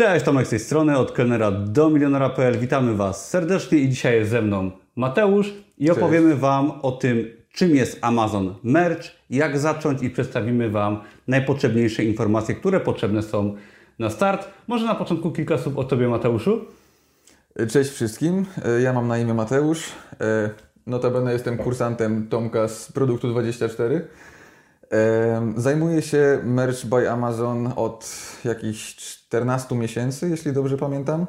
Cześć, Tomek z tej strony, od kelnera do milionera.pl. Witamy Was serdecznie i dzisiaj jest ze mną Mateusz i opowiemy Wam o tym, czym jest Amazon Merch, jak zacząć i przedstawimy Wam najpotrzebniejsze informacje, które potrzebne są na start. Może na początku kilka słów o Tobie, Mateuszu? Cześć wszystkim, ja mam na imię Mateusz. Notabene jestem kursantem Tomka z Produktu 24. Zajmuję się Merch by Amazon od jakichś 14 miesięcy, jeśli dobrze pamiętam.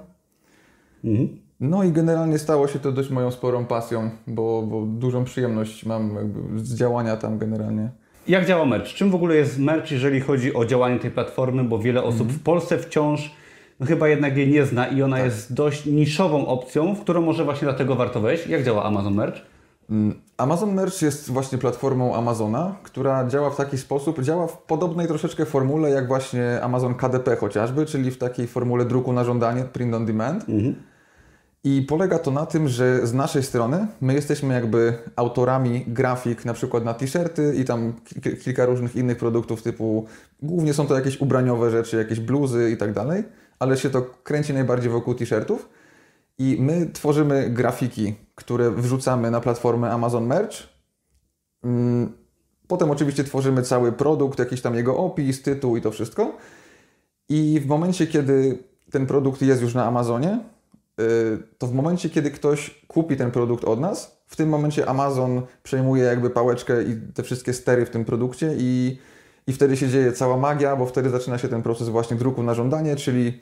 Mhm. No i generalnie stało się to dość moją sporą pasją, bo, bo dużą przyjemność mam z działania tam generalnie. Jak działa merch? Czym w ogóle jest merch, jeżeli chodzi o działanie tej platformy? Bo wiele osób mhm. w Polsce wciąż no chyba jednak jej nie zna i ona tak. jest dość niszową opcją, w którą może właśnie dlatego warto wejść. Jak działa Amazon Merch? Amazon Merch jest właśnie platformą Amazona, która działa w taki sposób, działa w podobnej troszeczkę formule jak właśnie Amazon KDP chociażby, czyli w takiej formule druku na żądanie, print on demand. Mhm. I polega to na tym, że z naszej strony my jesteśmy jakby autorami grafik na przykład na t-shirty i tam kilka różnych innych produktów typu, głównie są to jakieś ubraniowe rzeczy, jakieś bluzy i tak dalej, ale się to kręci najbardziej wokół t-shirtów. I my tworzymy grafiki, które wrzucamy na platformę Amazon Merch. Mm, potem oczywiście tworzymy cały produkt, jakiś tam jego opis, tytuł i to wszystko. I w momencie, kiedy ten produkt jest już na Amazonie, y, to w momencie, kiedy ktoś kupi ten produkt od nas, w tym momencie Amazon przejmuje jakby pałeczkę i te wszystkie stery w tym produkcie i, i wtedy się dzieje cała magia, bo wtedy zaczyna się ten proces właśnie druku na żądanie, czyli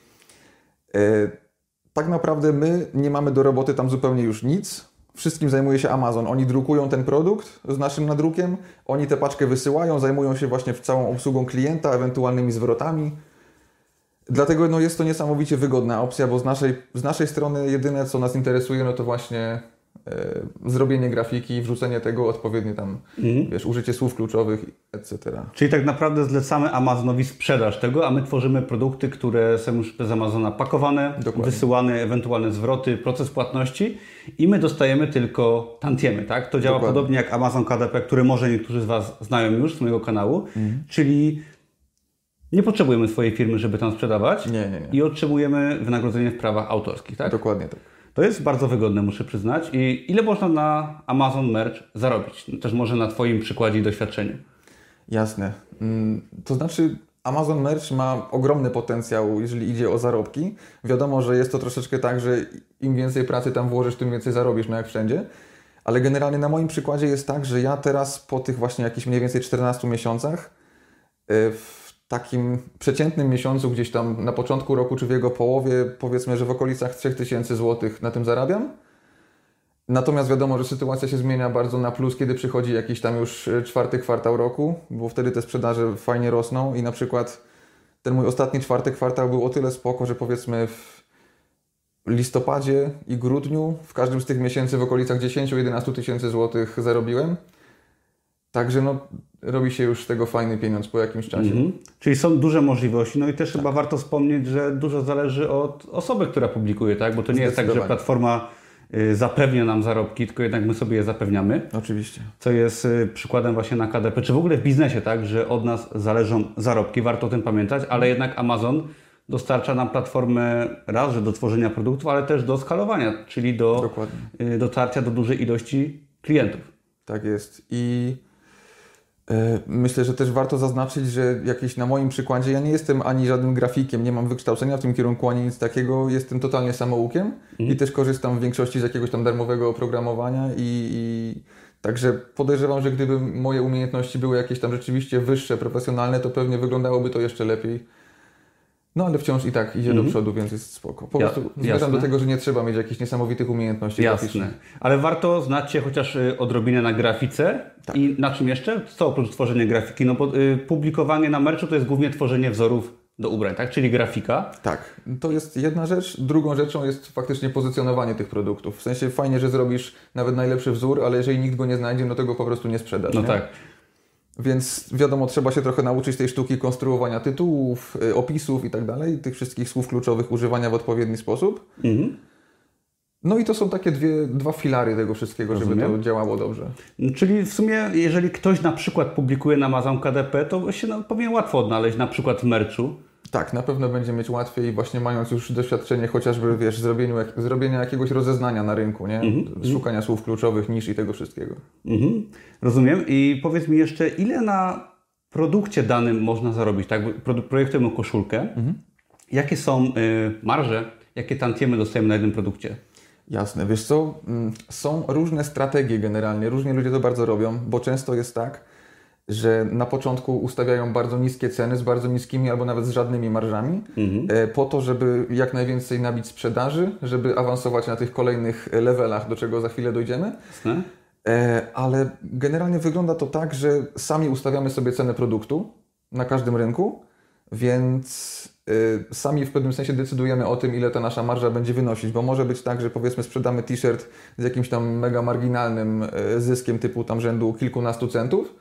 y, tak naprawdę my nie mamy do roboty tam zupełnie już nic. Wszystkim zajmuje się Amazon. Oni drukują ten produkt z naszym nadrukiem, oni tę paczkę wysyłają, zajmują się właśnie całą obsługą klienta, ewentualnymi zwrotami. Dlatego no, jest to niesamowicie wygodna opcja, bo z naszej, z naszej strony jedyne co nas interesuje no to właśnie zrobienie grafiki, wrzucenie tego, odpowiednie tam, mhm. wiesz, użycie słów kluczowych, etc. Czyli tak naprawdę zlecamy Amazonowi sprzedaż tego, a my tworzymy produkty, które są już przez Amazona pakowane, Dokładnie. wysyłane, ewentualne zwroty, proces płatności i my dostajemy tylko tantiemy, tak? To działa Dokładnie. podobnie jak Amazon KDP, który może niektórzy z Was znają już z mojego kanału, mhm. czyli nie potrzebujemy swojej firmy, żeby tam sprzedawać nie, nie, nie. i otrzymujemy wynagrodzenie w prawach autorskich, tak? Dokładnie tak. To jest bardzo wygodne, muszę przyznać. I ile można na Amazon Merch zarobić? Też może na Twoim przykładzie i doświadczeniu. Jasne. Mm, to znaczy, Amazon Merch ma ogromny potencjał, jeżeli idzie o zarobki. Wiadomo, że jest to troszeczkę tak, że im więcej pracy tam włożysz, tym więcej zarobisz, no jak wszędzie. Ale generalnie na moim przykładzie jest tak, że ja teraz po tych właśnie jakichś mniej więcej 14 miesiącach y, takim przeciętnym miesiącu, gdzieś tam na początku roku czy w jego połowie, powiedzmy, że w okolicach 3000 zł na tym zarabiam. Natomiast wiadomo, że sytuacja się zmienia bardzo na plus, kiedy przychodzi jakiś tam już e, czwarty kwartał roku, bo wtedy te sprzedaże fajnie rosną i na przykład ten mój ostatni czwarty kwartał był o tyle spoko, że powiedzmy w listopadzie i grudniu w każdym z tych miesięcy w okolicach 10-11 tysięcy złotych zarobiłem. Także no, robi się już z tego fajny pieniądz po jakimś czasie. Mhm. Czyli są duże możliwości. No i też tak. chyba warto wspomnieć, że dużo zależy od osoby, która publikuje, tak? Bo to nie jest tak, że platforma y, zapewnia nam zarobki, tylko jednak my sobie je zapewniamy. Oczywiście. Co jest y, przykładem właśnie na KDP, czy w ogóle w biznesie, tak? Że od nas zależą zarobki, warto o tym pamiętać, ale jednak Amazon dostarcza nam platformę raz, że do tworzenia produktów, ale też do skalowania, czyli do Dokładnie. Y, dotarcia do dużej ilości klientów. Tak jest. I myślę, że też warto zaznaczyć, że jakieś na moim przykładzie, ja nie jestem ani żadnym grafikiem, nie mam wykształcenia w tym kierunku, ani nic takiego, jestem totalnie samoukiem mm. i mhm. też korzystam w większości z jakiegoś tam darmowego oprogramowania i, i także podejrzewam, że gdyby moje umiejętności były jakieś tam rzeczywiście wyższe, profesjonalne, to pewnie wyglądałoby to jeszcze lepiej. No ale wciąż i tak idzie do mhm. przodu, więc jest spoko. Po ja, prostu zmierzam do tego, że nie trzeba mieć jakichś niesamowitych umiejętności Jasne. Ale warto znać się chociaż y, odrobinę na grafice tak. i na czym jeszcze? Co oprócz tworzenia grafiki? No y, publikowanie na merchu to jest głównie tworzenie wzorów do ubrań, tak? Czyli grafika. Tak, to jest jedna rzecz. Drugą rzeczą jest faktycznie pozycjonowanie tych produktów. W sensie fajnie, że zrobisz nawet najlepszy wzór, ale jeżeli nikt go nie znajdzie, no to go po prostu nie sprzedasz. No nie? tak. Więc wiadomo, trzeba się trochę nauczyć tej sztuki konstruowania tytułów, y, opisów i tak dalej, tych wszystkich słów kluczowych używania w odpowiedni sposób. Mhm. No i to są takie dwie, dwa filary tego wszystkiego, Rozumiem. żeby to działało dobrze. Czyli w sumie, jeżeli ktoś na przykład publikuje na Amazon KDP, to się no, powinien łatwo odnaleźć na przykład w merchu. Tak, na pewno będzie mieć łatwiej właśnie mając już doświadczenie chociażby, wiesz, zrobieniu, zrobienia jakiegoś rozeznania na rynku, nie? Mhm. Szukania słów kluczowych, niż i tego wszystkiego. Mhm. Rozumiem. I powiedz mi jeszcze, ile na produkcie danym można zarobić? Tak, projektujemy koszulkę. Mhm. Jakie są y, marże, jakie tantiemy dostajemy na jednym produkcie? Jasne, wiesz co, mm, są różne strategie generalnie, różni ludzie to bardzo robią, bo często jest tak, że na początku ustawiają bardzo niskie ceny z bardzo niskimi albo nawet z żadnymi marżami, mhm. E, po to, żeby jak najwięcej nabić sprzedaży, żeby awansować na tych kolejnych levelach, do czego za chwilę dojdziemy. E, ale generalnie wygląda to tak, że sami ustawiamy sobie cenę produktu na każdym rynku, więc e, sami w pewnym sensie decydujemy o tym, ile ta nasza marża będzie wynosić, bo może być tak, że powiedzmy sprzedamy t-shirt z jakimś tam mega marginalnym zyskiem typu tam rzędu kilkunastu centów,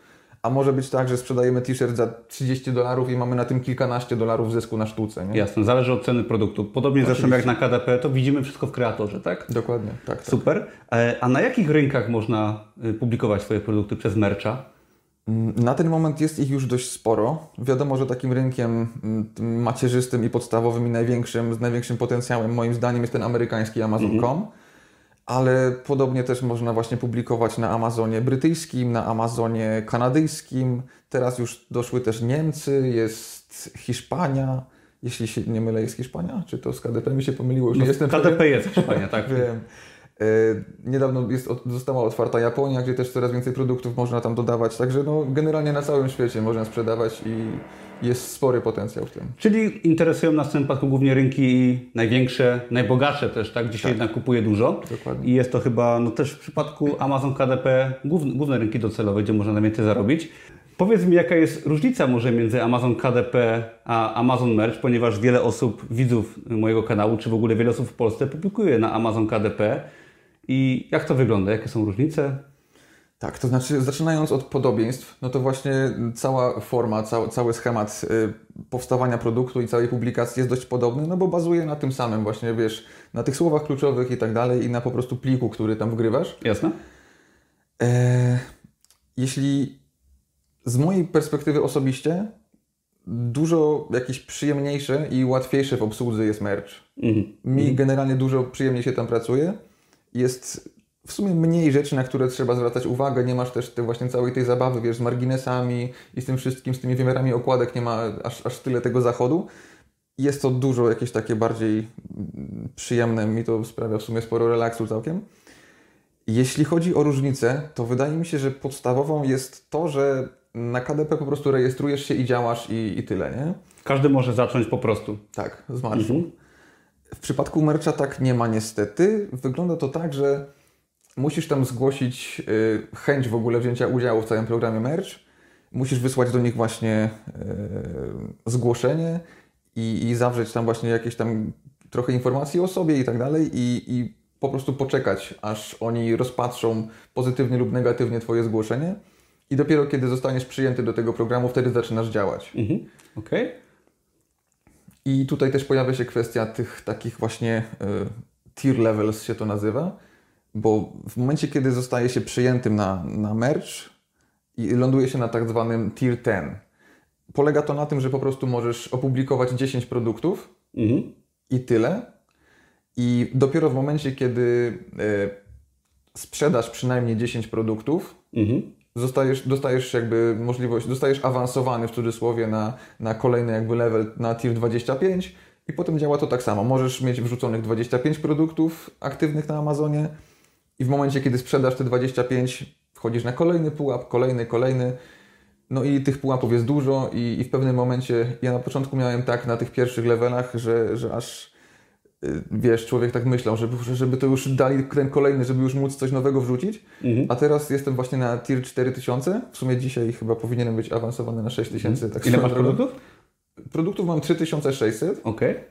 a może być tak, że sprzedajemy t-shirt za 30 dolarów i mamy na tym kilkanaście dolarów zysku na sztuce. Nie? Jasne, zależy od ceny produktu. Podobnie Oczywiście. zresztą jak na KDP, to widzimy wszystko w kreatorze, tak? Dokładnie, tak. tak. Super. E, a na jakich rynkach można y, publikować swoje produkty przez mercha? Mm, na ten moment jest ich już dość sporo. Wiadomo, że takim rynkiem mm, macierzystym i podstawowym i największym, z największym potencjałem moim zdaniem jest ten amerykański Amazon.com. Mhm ale podobnie też można właśnie publikować na Amazonie brytyjskim, na Amazonie kanadyjskim. Teraz już doszły też Niemcy, jest Hiszpania. Jeśli się nie mylę, jest Hiszpania? Czy to z KDP mi się pomyliło? Już no, nie jestem KDP pewien. jest Hiszpania, tak. Wiem. E, niedawno jest, została otwarta Japonia, gdzie też coraz więcej produktów można tam dodawać. Także no, generalnie na całym świecie można sprzedawać i jest spory potencjał w tym. Czyli interesują nas w tym przypadku głównie rynki największe, najbogatsze też, tak? Gdzie się tak. jednak kupuje dużo. Dokładnie. I jest to chyba no też w przypadku Amazon KDP główne, główne rynki docelowe, gdzie można najwięcej zarobić. Powiedz mi, jaka jest różnica może między Amazon KDP a Amazon Merch, ponieważ wiele osób, widzów mojego kanału, czy w ogóle wiele osób w Polsce publikuje na Amazon KDP. I jak to wygląda? Jakie są różnice? Tak, to znaczy zaczynając od podobieństw, no to właśnie cała forma, cały, cały schemat y, powstawania produktu i całej publikacji jest dość podobny, no bo bazuje na tym samym właśnie, wiesz, na tych słowach kluczowych i tak dalej i na po prostu pliku, który tam wgrywasz. Jasne. E, jeśli z mojej perspektywy osobiście dużo jakieś przyjemniejsze i łatwiejsze w obsłudze jest merch. Mhm. Mi mhm. generalnie dużo przyjemniej się tam pracuje. Jest w sumie mniej rzeczy, na które trzeba zwracać uwagę. Nie masz też tej właśnie całej tej zabawy, wiesz, z marginesami i z tym wszystkim, z tymi wymiarami okładek, nie ma aż, aż tyle tego zachodu. Jest to dużo jakieś takie bardziej mm, przyjemne, mi to sprawia w sumie sporo relaksu całkiem. Jeśli chodzi o różnice, to wydaje mi się, że podstawową jest to, że na KDP po prostu rejestrujesz się i działasz i, i tyle, nie? Każdy może zacząć po prostu. Tak, z marszu. Mhm. W przypadku mercha tak nie ma niestety. Wygląda to tak, że musisz tam zgłosić y, chęć w ogóle wzięcia udziału w całym programie Merch. Musisz wysłać do nich właśnie y, zgłoszenie i, i zawrzeć tam właśnie jakieś tam trochę informacji o sobie i tak dalej i, i po prostu poczekać, aż oni rozpatrzą pozytywnie lub negatywnie Twoje zgłoszenie i dopiero kiedy zostaniesz przyjęty do tego programu, wtedy zaczynasz działać. Mhm. Okej. Okay. I tutaj też pojawia się kwestia tych takich właśnie y, tier levels się to nazywa, bo w momencie, kiedy zostaje się przyjętym na, na merch i ląduje się na tak zwanym tier 10, polega to na tym, że po prostu możesz opublikować 10 produktów mhm. i tyle. I dopiero w momencie, kiedy e, sprzedasz przynajmniej 10 produktów, mhm. zostajesz, dostajesz jakby możliwość, zostajesz awansowany w cudzysłowie na, na kolejny jakby level, na tier 25 i potem działa to tak samo. Możesz mieć wrzuconych 25 produktów aktywnych na Amazonie, i w momencie, kiedy sprzedasz te 25, wchodzisz na kolejny pułap, kolejny, kolejny. No i tych pułapów jest dużo i, i w pewnym momencie, ja na początku miałem tak na tych pierwszych levelach, że, że aż y, wiesz, człowiek tak myślał, żeby, żeby to już dali ten kolejny, żeby już móc coś nowego wrzucić. Mhm. A teraz jestem właśnie na tier 4000. W sumie dzisiaj chyba powinienem być awansowany na 6000. Mhm. Tak Ile masz produktów? Produktów mam 3600. Okej. Okay.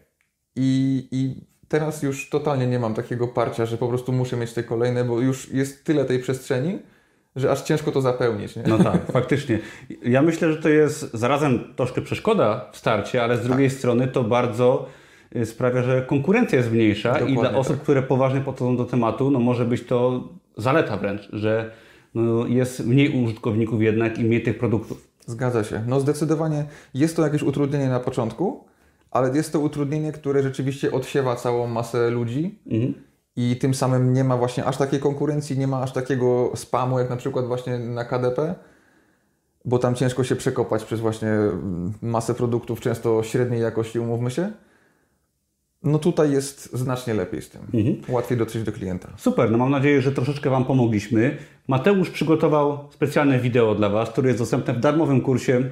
I, I teraz już totalnie nie mam takiego parcia, że po prostu muszę mieć te kolejne, bo już jest tyle tej przestrzeni, że aż ciężko to zapełnić. Nie? No tak, faktycznie. Ja myślę, że to jest zarazem troszkę przeszkoda w starcie, ale z drugiej tak. strony to bardzo y, sprawia, że konkurencja jest mniejsza Dokładnie i dla osób, tak. które poważnie podchodzą do tematu, no może być to zaleta wręcz, że no jest mniej użytkowników jednak i mniej tych produktów. Zgadza się. No zdecydowanie jest to jakieś utrudnienie na początku, ale jest to utrudnienie, które rzeczywiście odsiewa całą masę ludzi mhm. i tym samym nie ma właśnie aż takiej konkurencji, nie ma aż takiego spamu jak na przykład właśnie na KDP, bo tam ciężko się przekopać przez właśnie masę produktów, często średniej jakości, umówmy się. No tutaj jest znacznie lepiej z tym. Mhm. Łatwiej dotrzeć do klienta. Super, no mam nadzieję, że troszeczkę Wam pomogliśmy. Mateusz przygotował specjalne wideo dla Was, które jest dostępne w darmowym kursie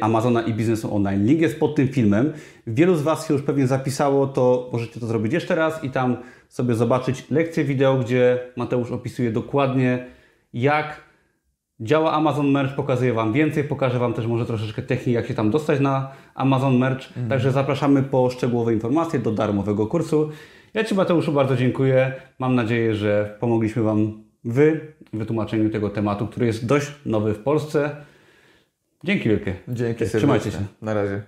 Amazona i biznesu online. Link jest pod tym filmem. Wielu z Was się już pewnie zapisało, to możecie to zrobić jeszcze raz i tam sobie zobaczyć lekcję wideo, gdzie Mateusz opisuje dokładnie jak Działa Amazon Merch, pokazuje Wam więcej, pokażę Wam też może troszeczkę techniki, jak się tam dostać na Amazon Merch. Mhm. Także zapraszamy po szczegółowe informacje do darmowego kursu. Ja Ci Mateuszu bardzo dziękuję. Mam nadzieję, że pomogliśmy Wam w wytłumaczeniu tego tematu, który jest dość nowy w Polsce. Dzięki wielkie. Dzięki Trzymajcie się. Na razie.